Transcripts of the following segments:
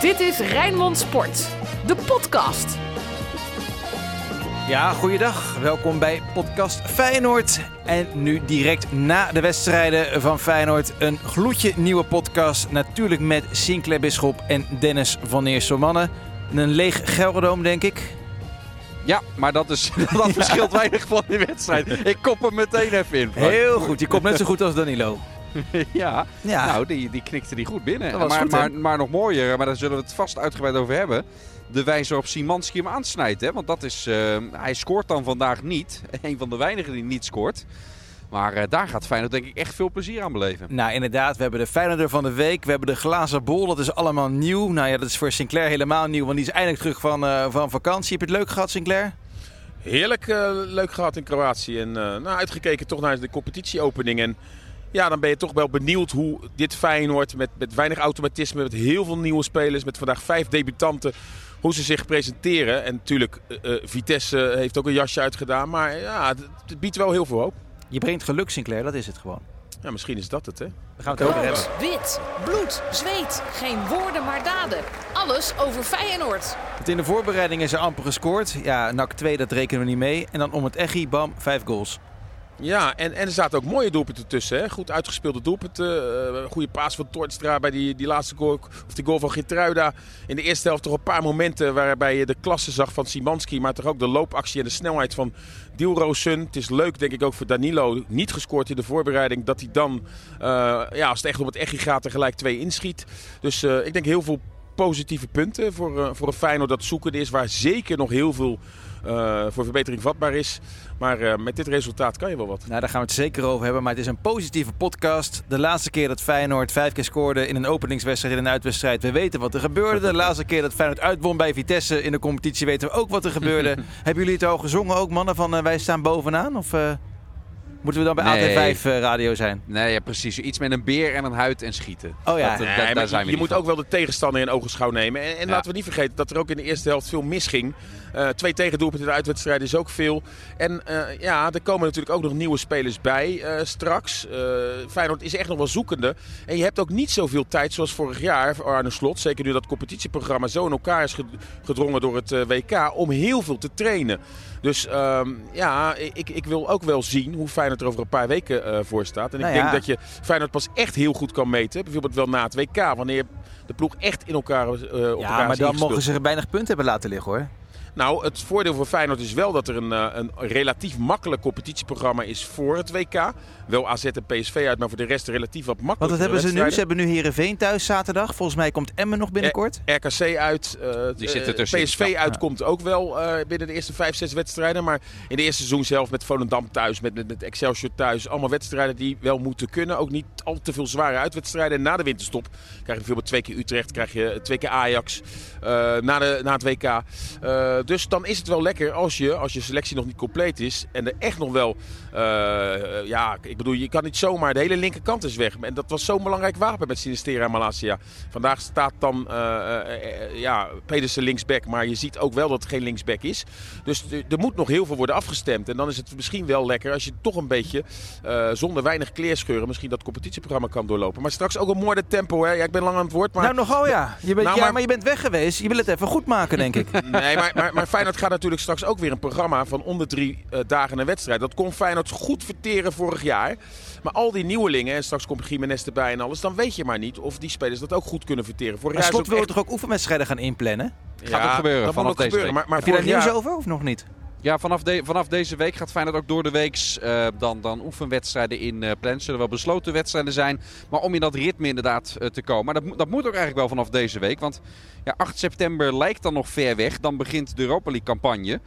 Dit is Rijnmond Sport, de podcast. Ja, goeiedag. Welkom bij podcast Feyenoord. En nu direct na de wedstrijden van Feyenoord een gloedje nieuwe podcast. Natuurlijk met Sinclair Bisschop en Dennis van Eerstelmannen. Een leeg Gelderdoom, denk ik. Ja, maar dat, is, dat verschilt weinig van die wedstrijd. Ik kop hem meteen even in. Frank. Heel goed. Je komt net zo goed als Danilo. ja, Ja. nou, die, die knikte die goed binnen. Dat was maar, goed, maar, maar nog mooier, maar daar zullen we het vast uitgebreid over hebben. De wijze waarop Simanski hem aansnijdt. Hè? Want dat is, eh, hij scoort dan vandaag niet. Een van de weinigen die niet scoort. Maar eh, daar gaat Feyenoord denk ik echt veel plezier aan beleven. Nou, inderdaad. We hebben de Feyenoorder van de week. We hebben de glazen bol. Dat is allemaal nieuw. Nou ja, dat is voor Sinclair helemaal nieuw. Want die is eindelijk terug van, eh, van vakantie. Heb je het leuk gehad, Sinclair? Heerlijk eh, leuk gehad in Kroatië. En eh, nou, uitgekeken toch naar de competitieopening. En ja, dan ben je toch wel benieuwd hoe dit Feyenoord met, met weinig automatisme, met heel veel nieuwe spelers, met vandaag vijf debutanten, hoe ze zich presenteren. En natuurlijk, eh, eh, Vitesse heeft ook een jasje uitgedaan. Maar ja, het, het biedt wel heel veel hoop. Je brengt geluk, Sinclair. Dat is het gewoon. Ja, misschien is dat het, hè? Daar gaan we het over hebben. Wit, bloed, zweet. Geen woorden maar daden. Alles over Feyenoord. Want in de voorbereiding is er amper gescoord. Ja, NAC 2, dat rekenen we niet mee. En dan om het echi, bam, vijf goals. Ja, en, en er zaten ook mooie doelpunten tussen. Hè? Goed uitgespeelde doelpunten. eh, goede paas van Toornstra bij die, die laatste goal. Of die goal van Gitruida. In de eerste helft toch een paar momenten waarbij je de klasse zag van Simanski. Maar toch ook de loopactie en de snelheid van Dilrosun. Het is leuk denk ik ook voor Danilo. Niet gescoord in de voorbereiding. Dat hij dan, eh, ja, als het echt om het echi gaat, er gelijk twee inschiet. Dus eh, ik denk heel veel positieve punten voor, voor een Feyenoord dat zoekende is. Waar zeker nog heel veel eh, voor verbetering vatbaar is. Maar eh, met dit resultaat kan je wel wat. Nou, daar gaan we het zeker over hebben. Maar het is een positieve podcast. De laatste keer dat Feyenoord vijf keer scoorde in een openingswedstrijd en een uitwedstrijd. We weten wat er gebeurde. De laatste keer dat Feyenoord uitwon bij Vitesse in de competitie weten we ook wat er gebeurde. Hebben jullie het al gezongen ook, mannen, van eh, wij staan bovenaan? Of eh, moeten we dan bij Nee. AT5 eh, radio zijn? Nee, ja, precies. Iets met een beer en een huid en schieten. Oh ja. Dat, Nee, da- maar daar je- zijn we je moet van. ook wel de tegenstander in ogenschouw nemen. En, en Ja. laten we niet vergeten dat er ook in de eerste helft veel misging. Eh twee tegendoelpunten in de uitwedstrijd is ook veel. En eh, ja, er komen natuurlijk ook nog nieuwe spelers bij eh, straks. Feyenoord is echt nog wel zoekende. En je hebt ook niet zoveel tijd zoals vorig jaar voor Arne Slot. Zeker nu dat competitieprogramma zo in elkaar is ged- gedrongen door het WK. Om heel veel te trainen. Dus ehm, ja, ik, ik wil ook wel zien hoe Feyenoord er over een paar weken voor staat. En Nou ik denk ja. dat je Feyenoord pas echt heel goed kan meten. Bijvoorbeeld wel na het WK. Wanneer de ploeg echt in elkaar op elkaar Ja, maar dan mogen ze weinig punten hebben laten liggen hoor. Nou, het voordeel voor Feyenoord is wel dat er een, eh, een relatief makkelijk competitieprogramma is voor het WK. Wel AZ en PSV uit, maar voor de rest relatief wat Want makkelijker. wat hebben ze nu? Ze hebben nu Heerenveen thuis zaterdag. Volgens mij komt Emmen nog binnenkort. RKC uit, eh, Die zit eh, ertussenin. PSV Ja. uit komt ook wel eh, binnen de eerste vijf, zes wedstrijden. Maar in de eerste seizoen zelf met Volendam thuis, met, met, met Excelsior thuis. Allemaal wedstrijden die wel moeten kunnen. Ook niet al te veel zware uitwedstrijden. En na de winterstop krijg je bijvoorbeeld twee keer Utrecht, krijg je twee keer Ajax eh, na, de, na het WK. Eh, dus dan is het wel lekker als je, als je selectie nog niet compleet is. En er echt nog wel, eh, ja, ik bedoel, je kan niet zomaar, de hele linkerkant is weg. En dat was zo'n belangrijk wapen met Sinistera en Malasia. Vandaag staat dan, eh, eh, eh, ja, Pedersen linksback. Maar je ziet ook wel dat het geen linksback is. Dus er- moet nog heel veel worden afgestemd. En dan is het misschien wel lekker als je toch een beetje eh, zonder weinig kleerscheuren misschien dat competitieprogramma kan doorlopen. Maar straks ook een mooi tempo. Hè? Ja, ik ben lang aan het woord. Maar Nou, nogal ja. Je bent, Nou, ja, maar- maar je bent weg geweest. Je wil het even goed maken, denk ik. Nee, maar, maar, maar Feyenoord gaat natuurlijk straks ook weer een programma van om de drie eh, dagen een wedstrijd. Dat kon Feyenoord goed verteren vorig jaar. Maar al die nieuwelingen, en straks komt Jiménez erbij en alles, dan weet je maar niet of die spelers dat ook goed kunnen verteren. Vorig Maar jaar Slot wil echt- toch ook oefenwedstrijden gaan inplannen? Gaat ook gebeuren dat vanaf moet ook deze gebeuren. Maar, maar Heb je daar nieuws jaar- over of nog niet? Ja, vanaf, vanaf deze week gaat Feyenoord ook door de weeks eh, dan, dan oefenwedstrijden in eh plannen. Zullen wel besloten wedstrijden zijn. Maar om in dat ritme inderdaad eh, te komen. Maar dat, dat moet ook eigenlijk wel vanaf deze week. Want ja, 8 september lijkt dan nog ver weg. Dan begint de Europa League campagne.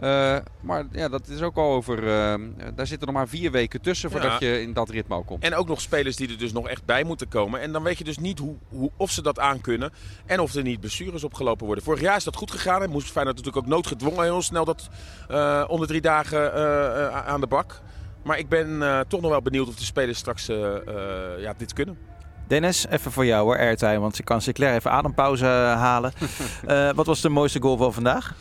Eh, maar ja, dat is ook al over. eh, daar zitten nog maar vier weken tussen voordat Ja. je in dat ritme ook komt. En ook nog spelers die er dus nog echt bij moeten komen. En dan weet je dus niet hoe, hoe, of ze dat aankunnen. En of er niet blessures opgelopen worden. Vorig jaar is dat goed gegaan. En moest Feyenoord natuurlijk ook noodgedwongen heel snel dat eh onder drie dagen eh, eh, aan de bak. Maar ik ben eh, toch nog wel benieuwd of de spelers straks eh, eh, ja, dit kunnen. Dennis, even voor jou hoor, airtime. Want je kan Sinclair even adempauze halen. Eh, wat was de mooiste goal van vandaag?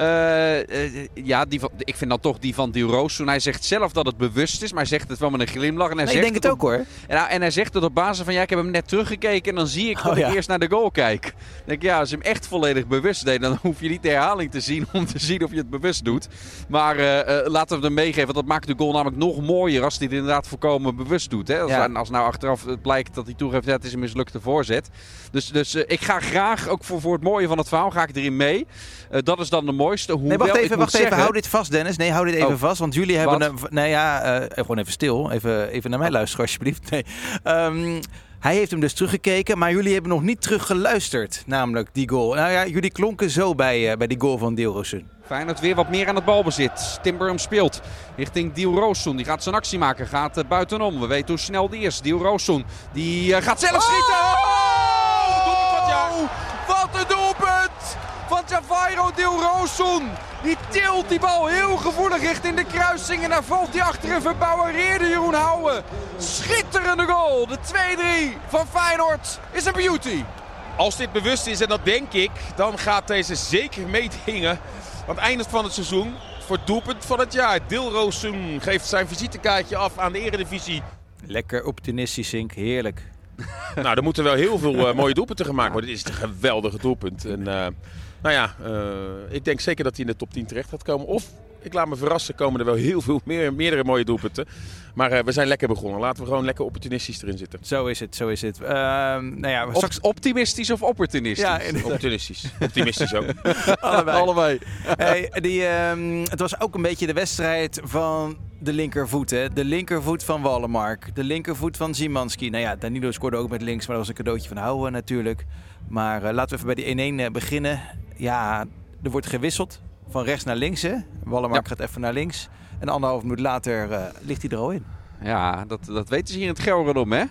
Uh, uh, ja, die van, ik vind dan toch die van Dilroos. Toen hij zegt zelf dat het bewust is, maar hij zegt het wel met een glimlach. En hij nee, zegt ik denk het ook hoor. En, nou, en hij zegt het op basis van, ja, ik heb hem net teruggekeken en dan zie ik dat Oh, ja. ik eerst naar de goal kijk. Dan denk ik, ja, als je hem echt volledig bewust deed, dan hoef je niet de herhaling te zien om te zien of je het bewust doet. Maar uh, laten we hem meegeven, want dat maakt de goal namelijk nog mooier als hij het inderdaad volkomen bewust doet. Hè? Als, Ja. als nou achteraf het blijkt dat hij toegeeft, ja, het is een mislukte voorzet. Dus, dus ik ga graag, ook voor, voor het mooie van het verhaal, ga ik erin mee. dat is dan de mooiste. Hoewel, Nee, wacht even, wacht even. Hou dit vast, Dennis. Nee, hou dit even Oh. vast. Want jullie hebben Wat? een... Nee, ja, eh, gewoon even stil. Even, even naar mij luisteren, alsjeblieft. Nee. Ehm, hij heeft hem dus teruggekeken, maar jullie hebben nog niet teruggeluisterd. Namelijk die goal. Nou ja, jullie klonken zo bij, eh, bij die goal van Deelrosun. Feyenoord weer wat meer aan het balbezit. Timberham speelt richting Diel Roossoen. Die gaat zijn actie maken, gaat eh, buitenom. We weten hoe snel die is. Diel Roossoen, die gaat zelf schieten. Oh! Doelpunt van het jaar. Wat een doelpunt Diel Roossoen. Die tilt die bal heel gevoelig richting de kruising. En daar valt hij achter een verbouwereerde Jeroen Houwen. Schitterende goal. De 2-3 van Feyenoord is een beauty. Als dit bewust is, en dat denk ik, dan gaat deze zeker meedingen aan het einde van het seizoen voor het doelpunt van het jaar. Dilrosun geeft zijn visitekaartje af aan de Eredivisie. Lekker optimistisch, Sink. Heerlijk. nou, er moeten wel heel veel eh, mooie doelpunten gemaakt worden. Dit is een geweldige doelpunt. En, eh, nou ja, eh, ik denk zeker dat hij in de top 10 terecht gaat komen. Of, ik laat me verrassen, komen er wel heel veel meer, meerdere mooie doelpunten. Maar eh, we zijn lekker begonnen. Laten we gewoon lekker opportunistisch erin zitten. Zo is het, zo is het. Ehm, nou ja, Op, straks... optimistisch of opportunistisch? Ja. Opportunistisch. Optimistisch ook. allebei. Allebei. Hey, die, ehm, het was ook een beetje de wedstrijd van de linkervoet. Hè? De linkervoet van Wallenmark. De linkervoet van Zimanski. Nou ja, Danilo scoorde ook met links, maar dat was een cadeautje van Houwen natuurlijk. Maar eh, laten we even bij die 1-1 eh, beginnen. Ja, er wordt gewisseld van rechts naar links. Hè? Wallenmark gaat even naar links. En anderhalf minuut later eh, ligt hij er al in. Ja, dat, dat weten ze hier in het Gelredom, hè?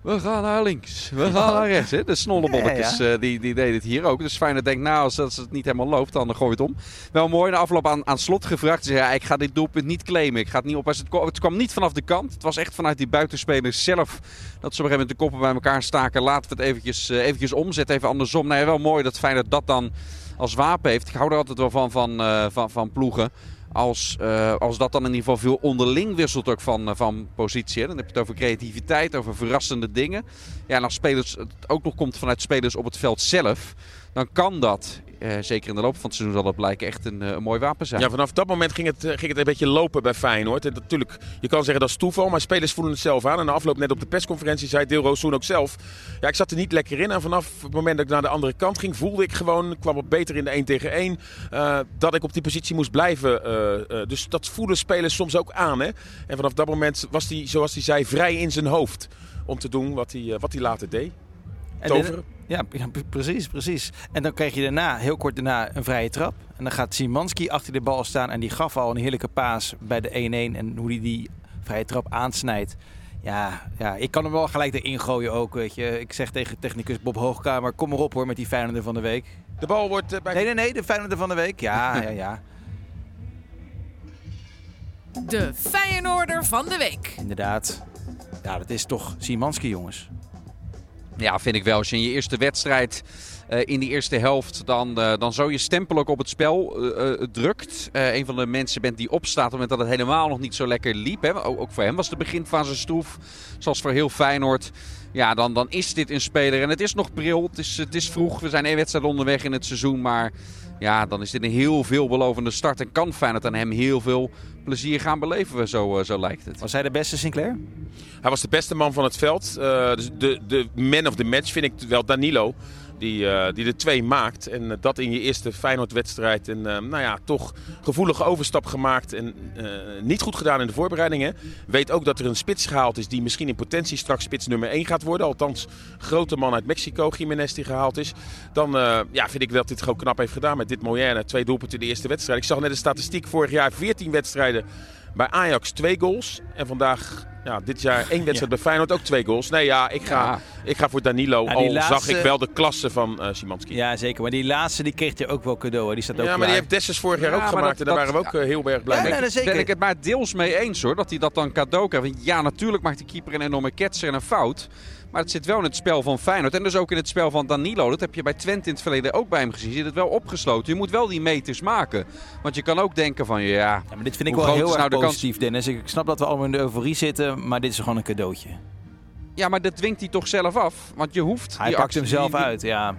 We gaan naar links, we gaan naar rechts. Hè? De snollebolletjes Ja, ja. eh, die, die deden het hier ook. Dus Feyenoord denkt, nou, als, als het niet helemaal loopt, dan gooi het om. Wel mooi, na afloop aan, aan slot gevraagd. Ze zei, ja, ik ga dit doelpunt niet claimen. Ik ga het niet op. Het kwam, het kwam niet vanaf de kant. Het was echt vanuit die buitenspelers zelf. Dat ze op een gegeven moment de koppen bij elkaar staken. Laten we het eventjes, eh, eventjes omzetten, even andersom. Nou ja, wel mooi dat Feyenoord dat dan als wapen heeft. Ik hou er altijd wel van, van, eh, van, van ploegen. Als, eh, als dat dan in ieder geval veel onderling wisselt ook van, eh, van positie. Hè. Dan heb je het over creativiteit, over verrassende dingen. Ja, en als spelers, het ook nog komt vanuit spelers op het veld zelf. Dan kan dat, zeker in de loop van het seizoen zal dat blijken, echt een, eh, een mooi wapen zijn. Ja, vanaf dat moment ging het, eh, ging het een beetje lopen bij Feyenoord. En natuurlijk, je kan zeggen dat is toeval, maar spelers voelen het zelf aan. En na afloop net op de persconferentie zei Deelroos toen ook zelf... Ja, ik zat er niet lekker in. En vanaf het moment dat ik naar de andere kant ging, voelde ik gewoon... kwam wat beter in de 1 tegen 1. eh, dat ik op die positie moest blijven. eh, eh, dus dat voelen spelers soms ook aan. Hè? En vanaf dat moment was hij, zoals hij zei, vrij in zijn hoofd. Om te doen wat hij, eh, wat hij later deed. Toveren. ja, ja, pre- precies, precies. En dan kreeg je daarna, heel kort daarna, een vrije trap. En dan gaat Simanski achter de bal staan. En die gaf al een heerlijke paas bij de 1-1. En hoe hij die vrije trap aansnijdt. Ja, ja, ik kan hem wel gelijk erin gooien ook, weet je. Ik zeg tegen technicus Bob Hoogkamer, kom maar op hoor met die Feyenoorder van de week. De bal wordt eh, bij... Nee, nee, nee, de Feyenoorder van de week. Ja, ja, ja, De Feyenoorder van de week. inderdaad. Ja, dat is toch Simanski, jongens. Ja, vind ik wel. Als je in je eerste wedstrijd eh, in die eerste helft dan, eh, dan zo je stempel ook op het spel eh, drukt. Een van de mensen bent die opstaat op het moment dat het helemaal nog niet zo lekker liep. Hè. Ook, voor hem was de beginfase stroef. Zoals voor heel Feyenoord. Ja, dan, dan is dit een speler. En het is nog pril. Het is, het is vroeg. We zijn één wedstrijd onderweg in het seizoen. Maar ja, dan is dit een heel veelbelovende start. En kan Feyenoord aan hem heel veel plezier gaan beleven. Zo, eh, zo lijkt het. Was hij de beste, Sinclair? Hij was de beste man van het veld. Eh, dus de, de man of the match vind ik wel Danilo. Die, eh, die de twee maakt. En eh, dat in je eerste Feyenoord-wedstrijd. En eh, nou ja, toch gevoelige overstap gemaakt. En niet goed gedaan in de voorbereidingen. Weet ook dat er een spits gehaald is die misschien in potentie straks spits nummer 1 gaat worden. Althans, grote man uit Mexico, Jiménez, die gehaald is. Dan ja, vind ik dat dit gewoon knap heeft gedaan met dit Moyenne. Twee doelpunten in de eerste wedstrijd. Ik zag net de statistiek. Vorig jaar 14 wedstrijden bij Ajax twee goals. En vandaag, ja, dit jaar één wedstrijd bij Feyenoord ook twee goals. Nee, ja, ik ga, Ja. ik ga voor Danilo. Ja, al laatste- zag ik wel de klasse van eh Szymanski. Ja, Ja, zeker. Maar die laatste die kreeg hij ook wel cadeau. hè. Die staat ook maar klaar. die heeft Dessus vorig jaar Ja, ook maar gemaakt. dat- en daar dat- waren we ook eh, heel erg blij Ja, mee. nee, zeker. ben ik het maar deels mee eens hoor. Dat hij dat dan cadeau krijgt. Ja, natuurlijk maakt de keeper een enorme ketser en een fout. Maar het zit wel in het spel van Feyenoord. En dus ook in het spel van Danilo. Dat heb je bij Twente in het verleden ook bij hem gezien. Zit het wel opgesloten. Je moet wel die meters maken. Want je kan ook denken van ja... Ja, maar dit vind ik wel heel erg nou de positief, Dennis. Ik snap dat we allemaal in de euforie zitten, maar dit is gewoon een cadeautje. Ja, maar dat dwingt hij toch zelf af. Want je hoeft... Hij die pakt actie- hem zelf die- uit, ja.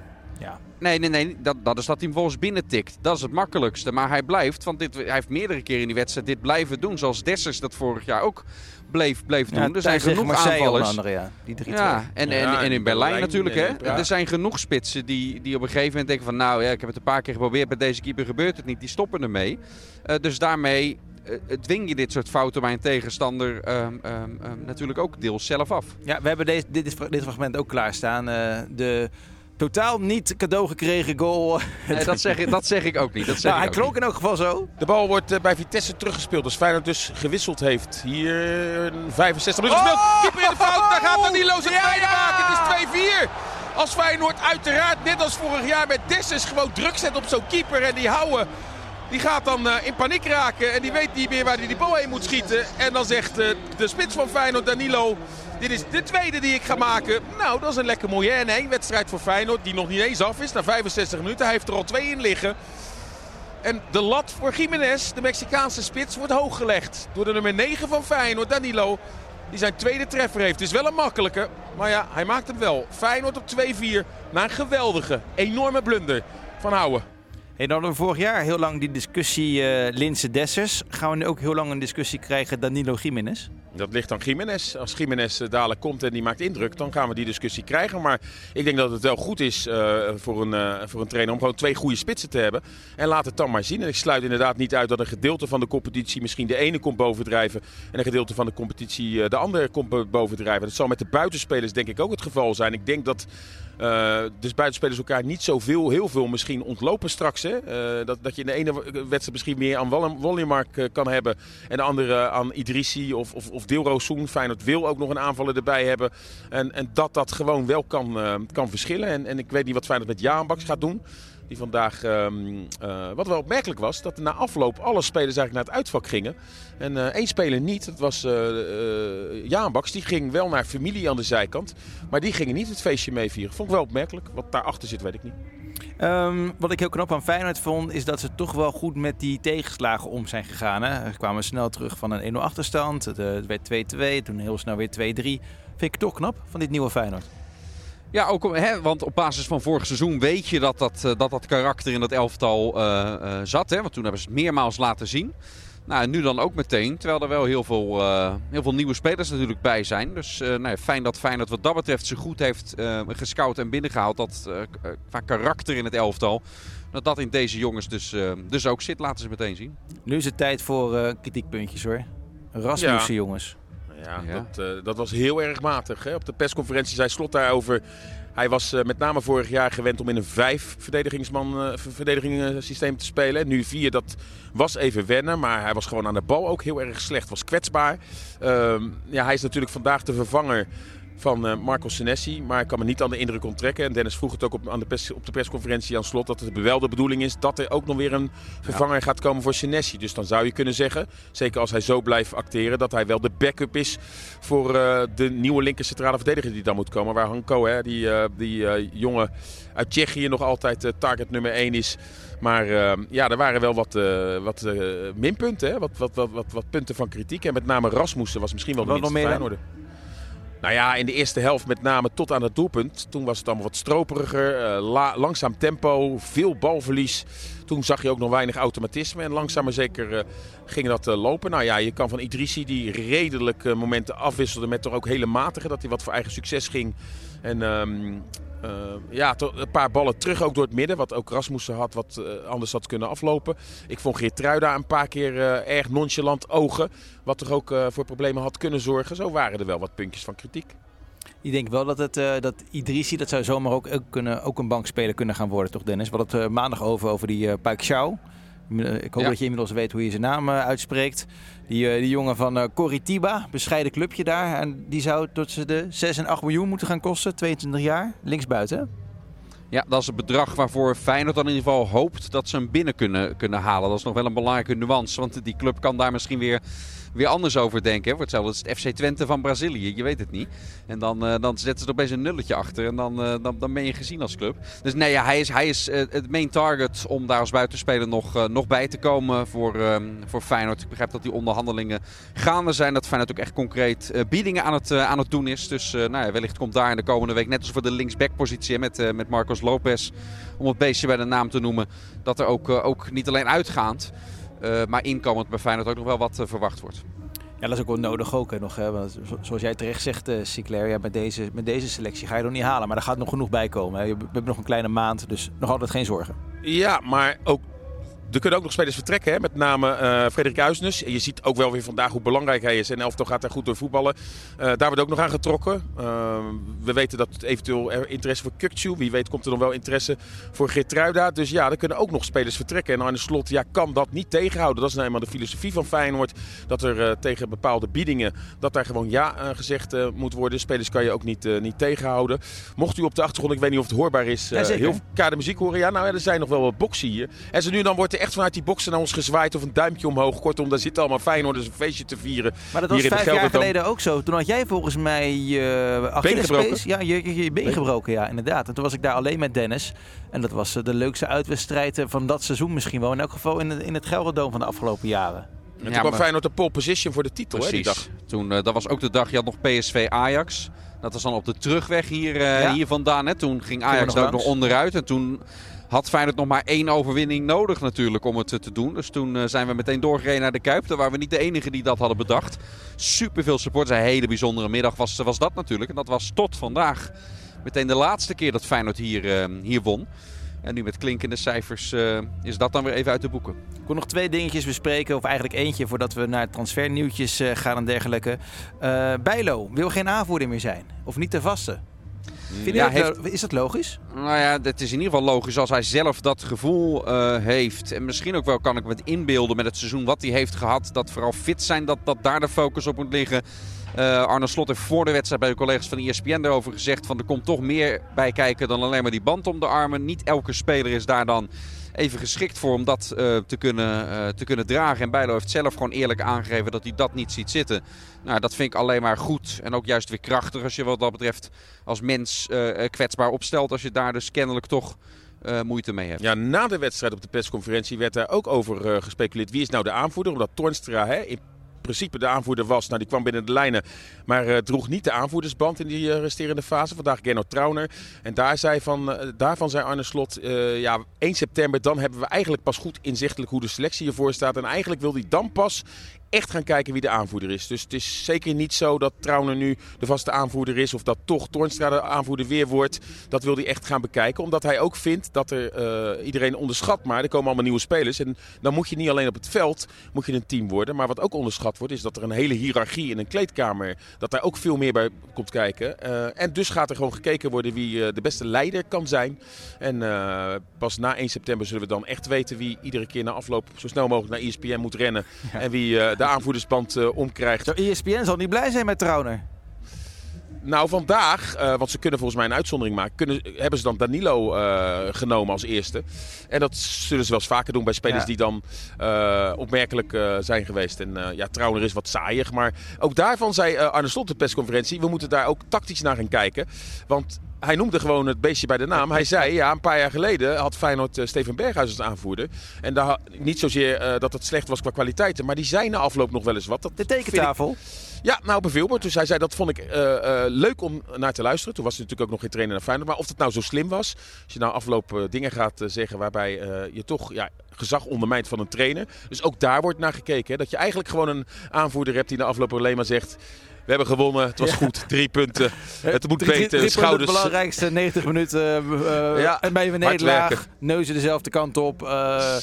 Nee, nee, nee. Dat, dat is dat hij hem volgens binnen tikt. Dat is het makkelijkste. Maar hij blijft, want dit, hij heeft meerdere keren in die wedstrijd dit blijven doen. Zoals Dessers dat vorig jaar ook bleef, bleef doen. Ja, er zijn genoeg Marseille aanvallers. andere, ja. Die 3-2. Ja, en, en, Ja, en in in Berlijn Berlijn natuurlijk. en Hè? Er zijn genoeg spitsen die, die op een gegeven moment denken van... nou, ja, ik heb het een paar keer geprobeerd, bij deze keeper gebeurt het niet. Die stoppen ermee. Eh, dus daarmee eh, dwing je dit soort fouten bij een tegenstander ehm, ehm, ehm, natuurlijk ook deels zelf af. Ja, we hebben deze, dit, is- dit fragment ook klaarstaan. Eh de totaal niet cadeau gekregen goal. Nee, dat, zeg ik, dat zeg ik ook niet. Dat zeg nou, hij ik klonk in elk geval zo. De bal wordt eh, bij Vitesse teruggespeeld. Als Feyenoord dus gewisseld heeft. Hier een 65 minuten gespeeld. Keeper in de fout. Daar gaat Danilo zijn tweede maken. Het is 2-4. Als Feyenoord uiteraard net als vorig jaar met Dessus gewoon druk zet op zo'n keeper. En die houden. Die gaat dan eh, in paniek raken. En die weet niet meer waar hij die bal heen moet schieten. En dan zegt eh, de spits van Feyenoord, Danilo. Dit is de tweede die ik ga maken. Nou, dat is een lekker mooie en wedstrijd voor Feyenoord. Die nog niet eens af is. Na 65 minuten. Hij heeft er al twee in liggen. En de lat voor Jiménez, de Mexicaanse spits, wordt hoog gelegd. Door de nummer 9 van Feyenoord, Danilo. Die zijn tweede treffer heeft. Het is wel een makkelijke. Maar ja, hij maakt hem wel. Feyenoord op 2-4. Na een geweldige, enorme blunder van Houwen. Hey, dan hadden we vorig jaar heel lang die discussie eh Linse Dessers. Gaan we nu ook heel lang een discussie krijgen Danilo Jiménez? Dat ligt aan Jiménez. Als Jiménez eh, dadelijk komt en die maakt indruk, dan gaan we die discussie krijgen. Maar ik denk dat het wel goed is eh, voor, een, voor een trainer om gewoon twee goede spitsen te hebben. En laat het dan maar zien. En ik sluit inderdaad niet uit dat een gedeelte van de competitie misschien de ene komt bovendrijven. En een gedeelte van de competitie de andere komt bovendrijven. Dat zal met de buitenspelers denk ik ook het geval zijn. Ik denk dat eh, dus buitenspelers elkaar niet zoveel, heel veel misschien ontlopen straks. Hè? Eh, dat, dat je in de ene wedstrijd misschien meer aan Wollemark eh, kan hebben. En de andere aan Idrissi of, of, of Dilrosun. Feyenoord wil ook nog een aanvaller erbij hebben. En, en dat dat gewoon wel kan, kan verschillen. En, en ik weet niet wat Feyenoord met Jaan Baks gaat doen. Die vandaag, ehm, eh, wat wel opmerkelijk was, dat na afloop alle spelers eigenlijk naar het uitvak gingen. En eh, één speler niet, dat was eh eh, Jaan Baks. Die ging wel naar familie aan de zijkant. Maar die gingen niet het feestje meevieren. Vond ik wel opmerkelijk. Wat daarachter zit, weet ik niet. Ehm, wat ik heel knap aan Feyenoord vond, is dat ze toch wel goed met die tegenslagen om zijn gegaan. Hè? Ze kwamen snel terug van een 1-0 achterstand. Het werd 2-2, toen heel snel weer 2-3. Vind ik toch knap van dit nieuwe Feyenoord. Ja, ook om, hè, want op basis van vorig seizoen weet je dat dat, eh, dat, dat karakter in dat elftal eh, eh, zat. Hè? Want toen hebben ze het meermaals laten zien. Nou, en nu dan ook meteen. Terwijl er wel heel veel, eh, heel veel nieuwe spelers natuurlijk bij zijn. Dus eh, nou ja, fijn dat Feyenoord wat dat betreft zich goed heeft eh, gescout en binnengehaald. Dat qua karakter in het elftal. Dat dat in deze jongens dus, eh, dus ook zit. Laten ze meteen zien. Nu is het tijd voor eh, kritiekpuntjes hoor. Rasmussen, jongens. Ja, Ja. Dat, eh, dat was heel erg matig. Hè? Op de persconferentie zei Slot daarover. Hij was eh, met name vorig jaar gewend om in een vijf verdedigingsman ver- verdedigingssysteem te spelen. Nu vier, dat was even wennen. Maar hij was gewoon aan de bal ook heel erg slecht. Was kwetsbaar. Ehm, ja, hij is natuurlijk vandaag de vervanger van eh, Marco Senesi. Maar ik kan me niet aan de indruk onttrekken. En Dennis vroeg het ook op, aan de pers, op de persconferentie aan slot. Dat het wel de bedoeling is dat er ook nog weer een vervanger gaat komen voor Senesi. Dus dan zou je kunnen zeggen, zeker als hij zo blijft acteren, dat hij wel de backup is voor eh, de nieuwe linker centrale verdediger die dan moet komen. Waar Hanko, hè, die, eh, die eh, jongen uit Tsjechië, nog altijd target nummer 1 is. Maar ja, er waren wel wat, wat minpunten, hè? Wat, wat, wat, wat, punten van kritiek. En met name Rasmussen was misschien wel de minste nog meer dan? Feyenoorder. Nou ja, in de eerste helft met name tot aan het doelpunt. Toen was het allemaal wat stroperiger. eh, la- langzaam tempo, veel balverlies. Toen zag je ook nog weinig automatisme. En langzaam maar zeker eh, ging dat eh, lopen. Nou ja, je kan van Idrissi die redelijk momenten afwisselde met toch ook hele matige. Dat hij wat voor eigen succes ging. En ehm, eh, ja, een paar ballen terug ook door het midden. Wat ook Rasmussen had, wat eh, anders had kunnen aflopen. Ik vond Geertruida een paar keer eh, erg nonchalant ogen. Wat toch ook voor problemen had kunnen zorgen. Zo waren er wel wat puntjes van kritiek. Ik denk wel dat, het, dat Idrissi, dat zou zomaar ook, ook, kunnen, ook een bankspeler kunnen gaan worden, toch Dennis? Hadden het maandag over, over die uh. Ik hoop Ja. dat je inmiddels weet hoe je zijn naam eh, uitspreekt. Die, eh, die jongen van eh Coritiba, bescheiden clubje daar. En die zou tot ze de 6 en 8 miljoen moeten gaan kosten, 22 jaar. Linksbuiten. Ja, dat is het bedrag waarvoor Feyenoord dan in ieder geval hoopt dat ze hem binnen kunnen, kunnen halen. Dat is nog wel een belangrijke nuance, want die club kan daar misschien weer weer anders over denken. Voor hetzelfde is het FC Twente van Brazilië. Je weet het niet. En dan, uh, dan zetten ze er opeens een nulletje achter. En dan, uh, dan, dan ben je gezien als club. Dus nee, ja, hij is, hij is uh, het main target om daar als buitenspeler nog, nog bij te komen voor, um, voor Feyenoord. Ik begrijp dat die onderhandelingen gaande zijn. Dat Feyenoord ook echt concreet biedingen aan het, aan het doen is. Dus nou ja, wellicht komt daar in de komende week, net als voor de linksback-positie met, met Marcos Lopez, om het beestje bij de naam te noemen, dat er ook, ook niet alleen uitgaand, maar inkomend bij Feyenoord ook nog wel wat verwacht wordt. Ja, dat is ook wel nodig ook. Hè, nog, hè, want zoals jij terecht zegt, uh, Sinclair, ja, met, deze, met deze selectie ga je nog niet halen. Maar er gaat nog genoeg bij komen. Hè. We hebben nog een kleine maand, dus nog altijd geen zorgen. Ja, maar ook er kunnen ook nog spelers vertrekken, hè? met name uh, Frederik Uisnes. Je ziet ook wel weer vandaag hoe belangrijk hij is. En Elftal gaat daar goed door voetballen. Uh, daar wordt ook nog aan getrokken. Uh, we weten dat het eventueel er interesse voor Kukcu. Wie weet komt er nog wel interesse voor Geertruida. Dus ja, er kunnen ook nog spelers vertrekken. En Arne Slot ja, kan dat niet tegenhouden. Dat is nou eenmaal de filosofie van Feyenoord. Dat er tegen bepaalde biedingen, dat daar gewoon ja gezegd moet worden. Spelers kan je ook niet, niet tegenhouden. Mocht u op de achtergrond, ik weet niet of het hoorbaar is, ja, heel kade muziek horen. Ja, nou er zijn nog wel wat boksen hier. En ze nu dan wordt er echt vanuit die boksen naar ons gezwaaid of een duimpje omhoog. Kortom, daar zit allemaal Feyenoorders een feestje te vieren. Maar dat was vijf jaar geleden ook zo. Toen had jij volgens mij je Achillespees. Ja, je, je, je been been gebroken, ja, inderdaad. En toen was ik daar alleen met Dennis. En dat was de leukste uitwedstrijd van dat seizoen misschien wel. In elk geval in, het, in het Gelderdoom van de afgelopen jaren. En toen ja, kwam Feyenoord de pole position voor de titel, hè, die dag. Toen, uh, dat was ook de dag, je had nog PSV Ajax. Dat was dan op de terugweg hier, uh, ja. hier vandaan. Hè. Toen ging Ajax ook nog onderuit. En toen had Feyenoord nog maar één overwinning nodig natuurlijk om het te doen. Dus toen uh, zijn we meteen doorgereden naar de Kuip. Daar waren we niet de enige die dat hadden bedacht. Superveel supporters. Een hele bijzondere middag was, was dat natuurlijk. En dat was tot vandaag meteen de laatste keer dat Feyenoord hier, uh, hier won. En nu met klinkende cijfers is dat dan weer even uit de boeken. Ik wil nog twee dingetjes bespreken. Of eigenlijk eentje voordat we naar transfernieuwtjes gaan en dergelijke. Uh, Bijlo wil geen aanvoerder meer zijn. Of niet de vaste. Vind ja, heeft... Is dat logisch? Nou ja, het is in ieder geval logisch als hij zelf dat gevoel uh, heeft. En misschien ook wel kan ik me het inbeelden met het seizoen wat hij heeft gehad. Dat vooral fit zijn, dat, dat daar de focus op moet liggen. Uh, Arne Slot heeft voor de wedstrijd bij de collega's van ESPN daarover gezegd... van er komt toch meer bij kijken dan alleen maar die band om de armen. Niet elke speler is daar dan even geschikt voor om dat uh, te, kunnen, uh, te kunnen dragen. En Bijlo heeft zelf gewoon eerlijk aangegeven dat hij dat niet ziet zitten. Nou, dat vind ik alleen maar goed. En ook juist weer krachtig als je wat dat betreft als mens uh, kwetsbaar opstelt. Als je daar dus kennelijk toch... Moeite mee hebt. Ja, na de wedstrijd op de persconferentie werd daar ook over gespeculeerd. Wie is nou de aanvoerder? Omdat Tornstra hè, in principe de aanvoerder was. Nou, die kwam binnen de lijnen, maar uh, droeg niet de aanvoerdersband in die uh, resterende fase. Vandaag Gernot Trauner. En daar zei van, uh, daarvan zei Arne Slot, ja, 1 september, dan hebben we eigenlijk pas goed inzichtelijk hoe de selectie ervoor staat. En eigenlijk wil hij dan pas echt gaan kijken wie de aanvoerder is. Dus het is zeker niet zo dat Trauner nu de vaste aanvoerder is. Of dat toch Toornstra de aanvoerder weer wordt. Dat wil hij echt gaan bekijken. Omdat hij ook vindt dat er uh, iedereen onderschat. Maar er komen allemaal nieuwe spelers. En dan moet je niet alleen op het veld moet je een team worden. Maar wat ook onderschat wordt is dat er een hele hiërarchie in een kleedkamer. Dat daar ook veel meer bij komt kijken. Uh, en dus gaat er gewoon gekeken worden wie uh, de beste leider kan zijn. En pas na 1 september zullen we dan echt weten wie iedere keer na afloop zo snel mogelijk naar ESPN moet rennen. Ja. En wie de aanvoerdersband uh, omkrijgt. Zo, ESPN zal niet blij zijn met Trauner. Nou, vandaag, uh, want ze kunnen volgens mij een uitzondering maken, kunnen, hebben ze dan Danilo uh, genomen als eerste. En dat zullen ze wel eens vaker doen bij spelers ja. die dan uh, opmerkelijk zijn geweest. En ja, Trauner is wat saaiig, maar ook daarvan zei Arne Slot de persconferentie, we moeten daar ook tactisch naar gaan kijken. Want hij noemde gewoon het beestje bij de naam. Hij zei, ja, een paar jaar geleden had Feyenoord uh, Steven Berghuis als aanvoerder. En daar, niet zozeer uh, dat het slecht was qua kwaliteiten, maar die zei na afloop nog wel eens wat. Dat de tekentafel? Ja, nou bijvoorbeeld. Dus hij zei dat vond ik uh, uh, leuk om naar te luisteren. Toen was hij natuurlijk ook nog geen trainer naar Feyenoord. Maar of dat nou zo slim was. Als je nou afloop uh, dingen gaat zeggen waarbij je toch ja, gezag ondermijnt van een trainer. Dus ook daar wordt naar gekeken. Hè? Dat je eigenlijk gewoon een aanvoerder hebt die na afloop alleen maar zegt... We hebben gewonnen. Het was ja. goed. Drie punten. Het moet drie, beter. Drie Schouders. Het belangrijkste 90 minuten. Uh, ja, en ben je nederlaag. Neuzen dezelfde kant op. Uh,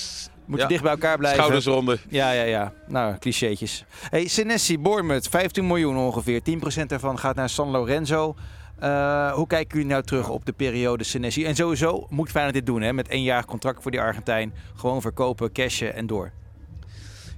moet je dicht bij elkaar blijven. Schoudersronde. Ja, ja, ja. Nou, clichétjes. Hey, Senesi, Bournemouth, 15 miljoen ongeveer. 10% daarvan gaat naar San Lorenzo. Uh, hoe kijken jullie nou terug op de periode Senesi? En sowieso moet Feyenoord dit doen, hè? Met één jaar contract voor die Argentijn. Gewoon verkopen, cashen en door.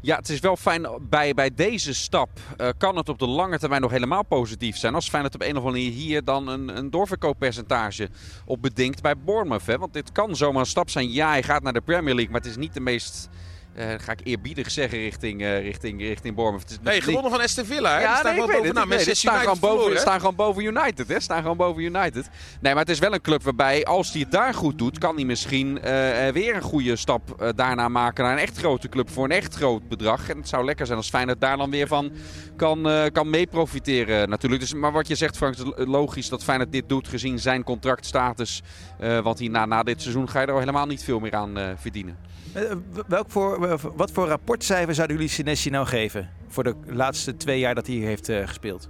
Ja, het is wel fijn bij, bij deze stap. Uh, kan het op de lange termijn nog helemaal positief zijn. Als Feyenoord op een of andere manier hier dan een, een doorverkooppercentage op bedingt bij Bournemouth. Hè? Want dit kan zomaar een stap zijn. Ja, hij gaat naar de Premier League, maar het is niet de meest eh, ga ik eerbiedig zeggen richting, uh, richting, richting Bournemouth. Het is hey, gewonnen van Aston Villa, hè? Ja, staan nee, gewoon boven. Nou, Manchester staan, United gewoon boven, staan gewoon boven United, hè? Staan gewoon boven United. Nee, maar het is wel een club waarbij, als hij het daar goed doet, kan hij misschien eh, weer een goede stap daarna maken naar een echt grote club voor een echt groot bedrag. En het zou lekker zijn als Feyenoord daar dan weer van kan, eh, kan mee profiteren natuurlijk. Dus, maar wat je zegt, Frank, is logisch dat Feyenoord dit doet gezien zijn contractstatus. Eh want hierna, na dit seizoen ga je er al helemaal niet veel meer aan eh, verdienen. Welk voor, wat voor rapportcijfer zouden jullie Senesi nou geven? Voor de laatste twee jaar dat hij hier heeft eh, gespeeld.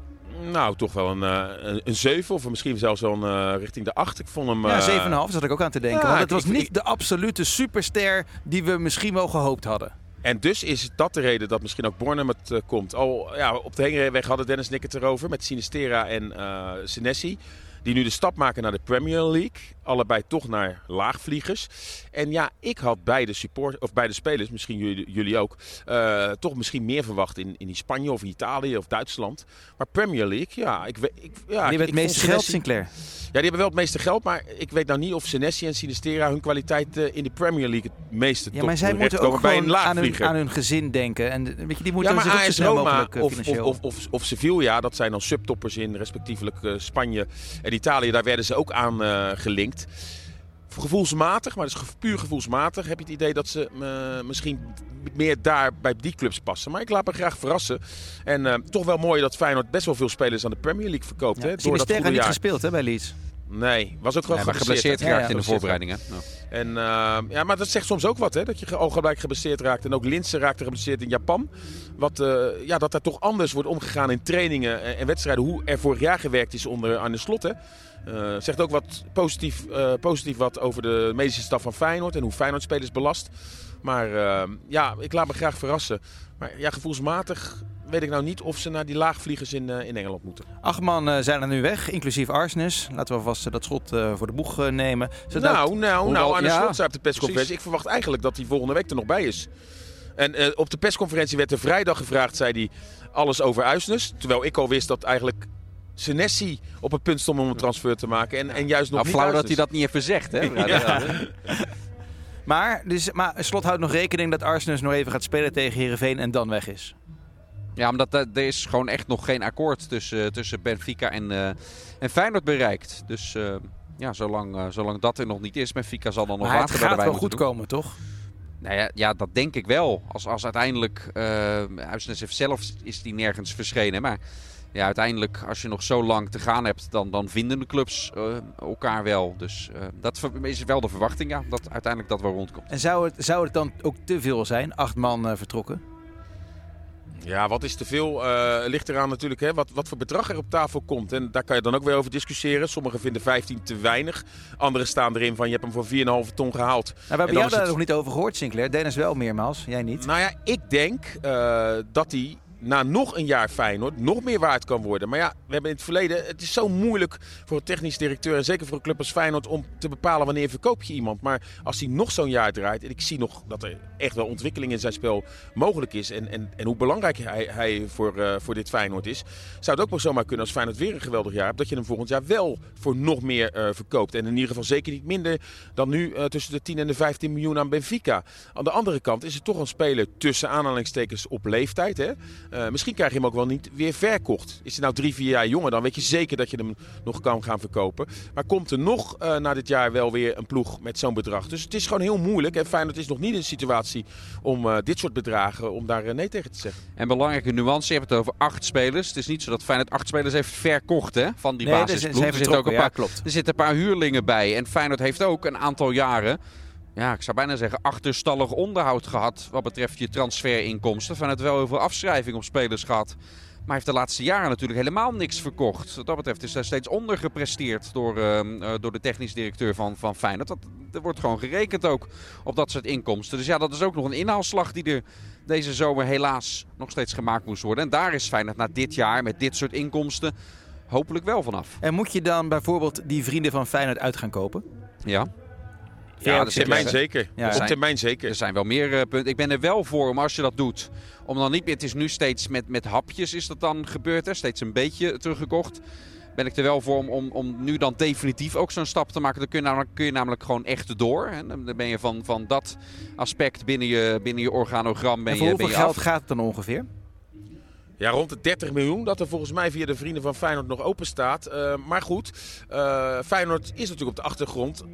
Nou, toch wel een, eh, een, een 7 of misschien zelfs wel een, eh, richting de 8. Ik vond hem... Ja, eh, 7,5 zat ik ook aan te denken. ja, want het was ik- niet ik- de absolute superster die we misschien wel gehoopt hadden. En dus is dat de reden dat misschien ook Bournemouth uh, komt. Al ja, op de heenweg hadden Dennis en ik het erover met Sinistera en uh, Senesi. Die nu de stap maken naar de Premier League. Allebei toch naar laagvliegers. En ja, ik had beide, support, of beide spelers, misschien jullie, jullie ook, uh, toch misschien meer verwacht in, in Spanje of Italië of Duitsland. Maar Premier League, ja. Ik, ik, ja die hebben het meeste geld, Sinclair. Ja, die hebben wel het meeste geld. Maar ik weet nou niet of Senesi en Sinistera hun kwaliteit uh, in de Premier League het meeste Ja, maar zij moeten ook bij een aan hun, aan hun gezin denken. En weet je, die moeten Ja, maar zich ook Roma mogelijk eh, of, of, financieel... of, of, of Sevilla, dat zijn dan subtoppers in respectievelijk Spanje en Italië. Daar werden ze ook aan gelinkt. Gevoelsmatig, maar dus puur gevoelsmatig heb je het idee dat ze uh, misschien meer daar bij die clubs passen. Maar ik laat me graag verrassen. En uh, toch wel mooi dat Feyenoord best wel veel spelers aan de Premier League verkoopt. Ja, hè, door dat niet jaar. gespeeld hè, bij Leeds. Nee, was ook gewoon Ja, geblesseerd geraakt Ja, ja, in de voorbereidingen. Nou. En, uh, ja, maar dat zegt soms ook wat, hè? Dat je ogenblijk geblesseerd raakt. En ook Linsen raakte geblesseerd in Japan. Wat, uh, ja, dat er toch anders wordt omgegaan in trainingen en, en, wedstrijden. Hoe er vorig jaar gewerkt is onder Arne Slot, hè? Uh, zegt ook wat positief, uh, positief wat over de medische staf van Feyenoord. En hoe Feyenoord spelers belast. Maar uh, ja, ik laat me graag verrassen. Maar ja, gevoelsmatig weet ik nou niet of ze naar die laagvliegers in, in Engeland moeten. Acht man zijn er nu weg, inclusief Arsenis. Laten we vast uh, dat schot voor de boeg nemen. Zodat... Nou, nou, nou, Arne ja, Slot op de persconferentie. Ik verwacht eigenlijk dat hij volgende week er nog bij is. En uh, op de persconferentie werd er vrijdag gevraagd, zei hij, alles over Uisnes. Terwijl ik al wist dat eigenlijk Senesi op het punt stond om een transfer te maken. En, en juist nog nou, niet flauw dat hij dat niet even zegt, hè? Ja. Maar, dus, maar Slot houdt nog rekening dat Arsenis nog even gaat spelen tegen Heerenveen en dan weg is. Ja, omdat er is gewoon echt nog geen akkoord tussen, tussen Benfica en, uh, en Feyenoord bereikt. Dus uh, ja, zolang, uh, zolang dat er nog niet is, Benfica zal dan nog maar later het gaat wel moeten goed doen. komen, toch? Nou ja, ja, dat denk ik wel. Als, als uiteindelijk, uh, zelf is die nergens verschenen. Maar ja, uiteindelijk, als je nog zo lang te gaan hebt, dan, dan vinden de clubs uh, elkaar wel. Dus uh, dat is wel de verwachting, ja, dat uiteindelijk dat wel rondkomt. En zou het, zou het dan ook te veel zijn? Acht man uh, vertrokken? Ja, wat is te veel? Uh, ligt eraan natuurlijk hè, wat, wat voor bedrag er op tafel komt. En daar kan je dan ook weer over discussiëren. Sommigen vinden 15 te weinig. Anderen staan erin van je hebt hem voor 4,5 ton gehaald. Nou, we hebben jou daar het- nog niet over gehoord, Sinclair. Dennis wel meermaals, jij niet. Nou ja, ik denk eh, dat hij na nog een jaar Feyenoord nog meer waard kan worden. Maar ja, we hebben in het verleden... Het is zo moeilijk voor een technisch directeur... en zeker voor een club als Feyenoord... om te bepalen wanneer verkoop je iemand. Maar als hij nog zo'n jaar draait... en ik zie nog dat er echt wel ontwikkeling in zijn spel mogelijk is... en, en, en hoe belangrijk hij, hij voor, eh, voor dit Feyenoord is... zou het ook wel zomaar kunnen als Feyenoord weer een geweldig jaar hebt... dat je hem volgend jaar wel voor nog meer eh, verkoopt. En in ieder geval zeker niet minder dan nu... eh, tussen de 10 en de 15 miljoen aan Benfica. Aan de andere kant is het toch een speler tussen aanhalingstekens op leeftijd... Hè? Uh, misschien krijg je hem ook wel niet weer verkocht. Is hij nou drie, vier jaar jonger, dan weet je zeker dat je hem nog kan gaan verkopen. Maar komt er nog uh, na dit jaar wel weer een ploeg met zo'n bedrag? Dus het is gewoon heel moeilijk. En Feyenoord is nog niet in de situatie om uh, dit soort bedragen, om daar nee tegen te zeggen. En belangrijke nuance, je hebt het over acht spelers. Het is niet zo dat Feyenoord acht spelers heeft verkocht hè, van die nee, basisploeg. Er, zitten ook een paar, ja, klopt. er zitten een paar huurlingen bij. En Feyenoord heeft ook een aantal jaren ja, ik zou bijna zeggen, achterstallig onderhoud gehad wat betreft je transferinkomsten. Van het wel heel veel afschrijving op spelers gehad. Maar heeft de laatste jaren natuurlijk helemaal niks verkocht. Wat dat betreft is hij steeds ondergepresteerd door, uh, door de technisch directeur van, van Feyenoord. Dat, er wordt gewoon gerekend ook op dat soort inkomsten. Dus ja, dat is ook nog een inhaalslag die er deze zomer helaas nog steeds gemaakt moest worden. En daar is Feyenoord na dit jaar met dit soort inkomsten hopelijk wel vanaf. En moet je dan bijvoorbeeld die vrienden van Feyenoord uit gaan kopen? Ja. Ja, op termijn zeker. Ja, op termijn zeker. Er zijn wel meer uh, punten. Ik ben er wel voor om als je dat doet. Om dan niet meer. Het is nu steeds met, met hapjes is dat dan gebeurd. Hè? Steeds een beetje teruggekocht. ben ik er wel voor om, om, om nu dan definitief ook zo'n stap te maken. Dan kun je namelijk, kun je namelijk gewoon echt door. Hè. Dan ben je van, van dat aspect binnen je, binnen je organogram ben En voor je, ben hoeveel je geld af. gaat het dan ongeveer? Ja, rond de 30 miljoen. Dat er volgens mij via de vrienden van Feyenoord nog open staat. Eh, maar goed, eh, Feyenoord is natuurlijk op de achtergrond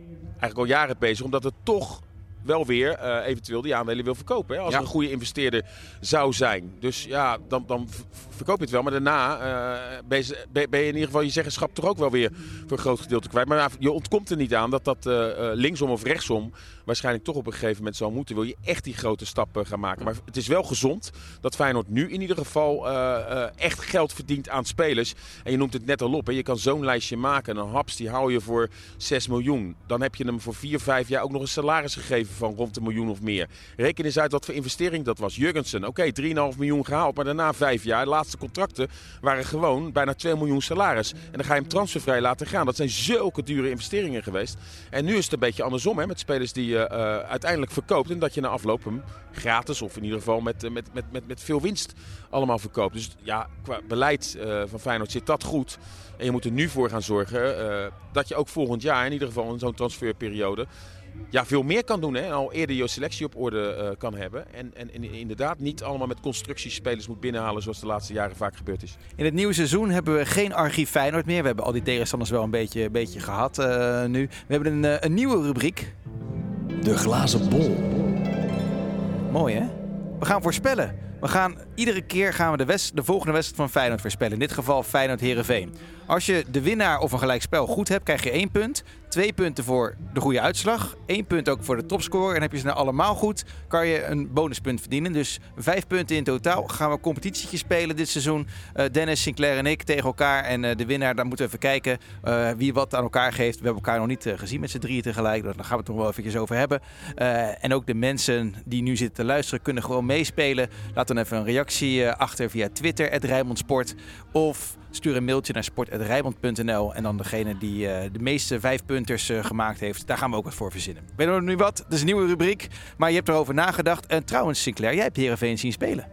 eigenlijk al jaren bezig. Omdat het toch wel weer eh, eventueel die aandelen wil verkopen. Hè? Als Ja. een goede investeerder zou zijn. Dus ja, dan, dan verkoop je het wel. Maar daarna eh, ben, je, ben je in ieder geval je zeggenschap toch ook wel weer voor een groot gedeelte kwijt. Maar ja, je ontkomt er niet aan dat dat eh, linksom of rechtsom waarschijnlijk toch op een gegeven moment zal moeten. Wil je echt die grote stappen gaan maken. Maar het is wel gezond dat Feyenoord nu in ieder geval eh, eh, echt geld verdient aan spelers. En je noemt het net al op. Hè. Je kan zo'n lijstje maken. Een Haps die hou je voor 6 miljoen. Dan heb je hem voor 4, 5 jaar ook nog een salaris gegeven van rond een miljoen of meer. Reken eens uit wat voor investering dat was. Jurgensen, oké, 3,5 miljoen gehaald. Maar daarna 5 jaar, de laatste contracten waren gewoon bijna 2 miljoen salaris. En dan ga je hem transfervrij laten gaan. Dat zijn zulke dure investeringen geweest. En nu is het een beetje andersom hè, met spelers die je eh, uiteindelijk verkoopt. En dat je na afloop hem gratis of in ieder geval met, eh, met, met, met, met veel winst allemaal verkoopt. Dus ja, qua beleid eh, van Feyenoord zit dat goed. En je moet er nu voor gaan zorgen eh, dat je ook volgend jaar, in ieder geval in zo'n transferperiode, ja, veel meer kan doen. Hè? Al eerder je selectie op orde eh, kan hebben. En, en, inderdaad niet allemaal met constructiespelers moet binnenhalen zoals de laatste jaren vaak gebeurd is. In het nieuwe seizoen hebben we geen archief Feyenoord meer. We hebben al die tegenstanders wel een beetje, beetje gehad eh, nu. We hebben een, eh, een nieuwe rubriek. De glazen bol. Mooi hè? We gaan voorspellen. We gaan, iedere keer gaan we de, de volgende wedstrijd van Feyenoord voorspellen. In dit geval Feyenoord-Herenveen. Als je de winnaar of een gelijkspel goed hebt, krijg je één punt. Twee punten voor de goede uitslag. Eén punt ook voor de topscorer. En heb je ze nou allemaal goed, kan je een bonuspunt verdienen. Dus vijf punten in totaal. Gaan we een competitietje spelen dit seizoen. Eh, Dennis, Sinclair en ik tegen elkaar. En eh, de winnaar, daar moeten we even kijken eh, wie wat aan elkaar geeft. We hebben elkaar nog niet gezien met z'n drieën tegelijk. Daar gaan we het nog wel eventjes over hebben. En ook de mensen die nu zitten te luisteren kunnen gewoon meespelen. Laat dan even een reactie achter via Twitter, Rijnmond Sport. Of stuur een mailtje naar sport.rijnmond.nl. En dan degene die de meeste vijfpunters eh, gemaakt heeft, daar gaan we ook wat voor verzinnen. Weet je nu wat? Dat is een nieuwe rubriek, maar je hebt erover nagedacht. En trouwens, Sinclair, jij hebt Heerenveen zien spelen.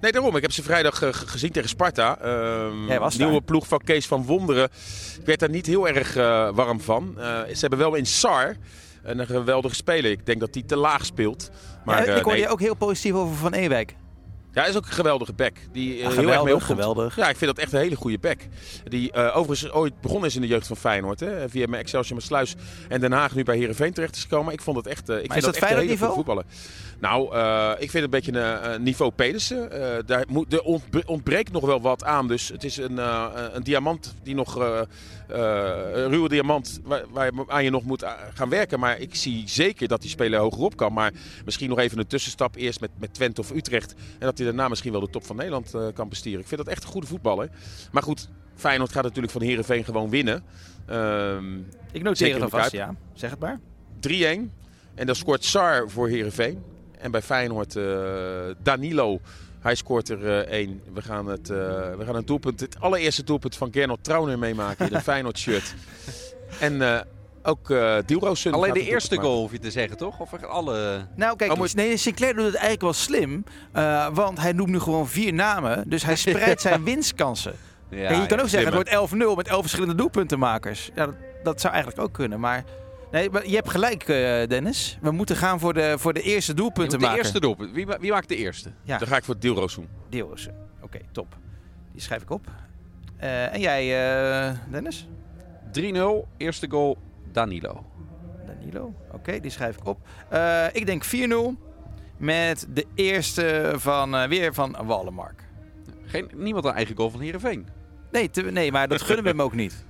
Nee, daarom. Ik heb ze vrijdag eh, ge- gezien tegen Sparta. Ehm, nieuwe daar. ploeg van Kees van Wonderen. Ik werd daar niet heel erg eh, warm van. Ze hebben wel in Sar een geweldige speler. Ik denk dat hij te laag speelt. Maar Ja, ik nee. je ook heel positief over Van Ewijk. Ja, hij is ook een geweldige back. Die eh, Ja, heel erg mee geweldig, opkomt. geweldig. Ja, ik vind dat echt een hele goede back. Die eh, overigens ooit begonnen is in de jeugd van Feyenoord. Hè, via mijn Excelsior Sluis en Den Haag nu bij Heerenveen terecht is gekomen. Ik vond het echt, eh, ik is vind dat dat echt een hele goede voetballer. Nou, eh, ik vind het een beetje een niveau Pedersen. Eh, daar moet, er ontbre- ontbreekt nog wel wat aan. Dus het is een, eh, een diamant die nog... een ruwe diamant waar, waar je aan je nog moet gaan werken. Maar ik zie zeker dat die speler hogerop kan. Maar misschien nog even een tussenstap eerst met, met Twente of Utrecht. En dat hij daarna misschien wel de top van Nederland kan bestieren. Ik vind dat echt een goede voetballer. Maar goed, Feyenoord gaat natuurlijk van Herenveen gewoon winnen. Ehm, Ik noteer het alvast, ja. Zeg het maar. 3-1. En dan scoort Sar voor Herenveen. En bij Feyenoord eh, Danilo. Hij scoort er eh, één. We gaan het, eh, we gaan een doelpunt, het allereerste doelpunt van Gernot Trauner meemaken in een Feyenoord shirt. En eh, ook eh Dilrosun Alleen de het eerste goal hoef je te zeggen, toch? Of alle... Nou, kijk, Oh, moet- nee, Sinclair doet het eigenlijk wel slim. eh, want hij noemt nu gewoon vier namen. Dus hij spreidt zijn winstkansen. Ja, en je kan ook zeggen, het wordt 11-0 met 11 verschillende doelpuntenmakers. Ja, dat, dat zou eigenlijk ook kunnen. Maar nee, maar je hebt gelijk, eh, Dennis. We moeten gaan voor de, voor de eerste doelpunten de maken. eerste doelpunt. Wie, wie maakt de eerste? Ja, Dan ga ik voor Dilrosun. Deelrosen. Oké, top. Die schrijf ik op. Eh, en jij, eh, Dennis? 3-0, eerste goal Danilo. Danilo. Oké, die schrijf ik op. Ik denk 4-0 met de eerste van, weer van Wallenmark. Geen, niemand een eigen goal van Heerenveen. Nee, te- nee, maar dat gunnen we hem ook niet.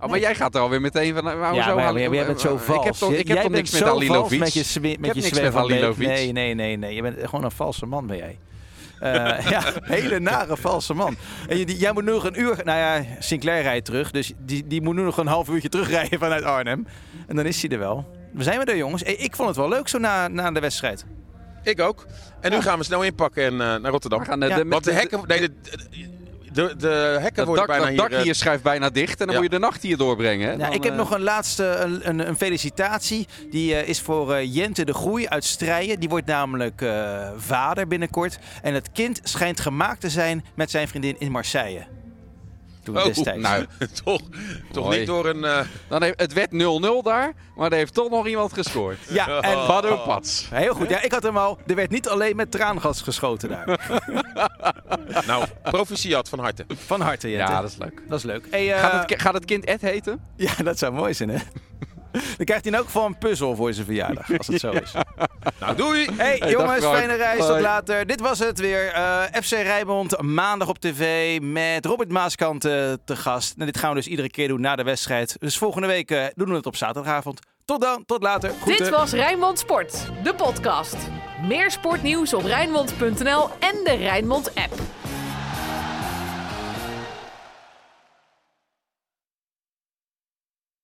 Oh, maar jij gaat er alweer meteen van... nou, Ja, hoezo maar jij, jij bent zo Ik vals. heb toch, ik jij heb toch bent niks met Alilovic? met je, met heb je niks met. Alilovic. Nee, nee, nee, nee. Je bent gewoon een valse man ben jij. Eh, ja, hele nare valse man. En je, die- jij moet nu nog een uur... Nou ja, Sinclair rijdt terug. Dus die, die moet nu nog een half uurtje terugrijden vanuit Arnhem. En dan is hij er wel. We zijn we er, jongens. Hey, Ik vond het wel leuk zo na, na de wedstrijd. Ik ook. En nu gaan we snel inpakken en, eh, naar Rotterdam. We gaan, eh, Ja, de, Want de hekken, nee, de, de, de hekken dat worden dak, bijna dat hier... eh, hier schuift bijna dicht en dan ja. moet je de nacht hier doorbrengen. Hè? Dan, ik heb eh, nog een laatste een, een, een felicitatie. Die eh, is voor eh, Jente de Groei uit Strijen. Die wordt namelijk eh, vader binnenkort. En het kind schijnt gemaakt te zijn met zijn vriendin in Marseille. Toen Oh, destijds. nou, toch toch niet door een... eh, dan heeft, het werd 0-0 daar, maar er heeft toch nog iemand gescoord. ja, en Bado Pats. heel goed. Ja, ik had hem al. Er werd niet alleen met traangas geschoten daar. nou, proficiat van harte. Van harte, Jette. Ja, dat is leuk. Dat is leuk. Hey, eh, Gaat het, ki- gaat het kind Ed heten? Ja, dat zou mooi zijn, hè? Dan krijgt hij in elk geval een puzzel voor zijn verjaardag, als het zo is. Nou, doei! Hey, jongens, fijne reis. Tot later. Dit was het weer. Eh, FC Rijnmond, maandag op tv met Robert Maaskant eh, te gast. En dit gaan we dus iedere keer doen na de wedstrijd. Dus volgende week eh, doen we het op zaterdagavond. Tot dan, tot later. Groeten. Dit was Rijnmond Sport, de podcast. Meer sportnieuws op Rijnmond.nl en de Rijnmond app.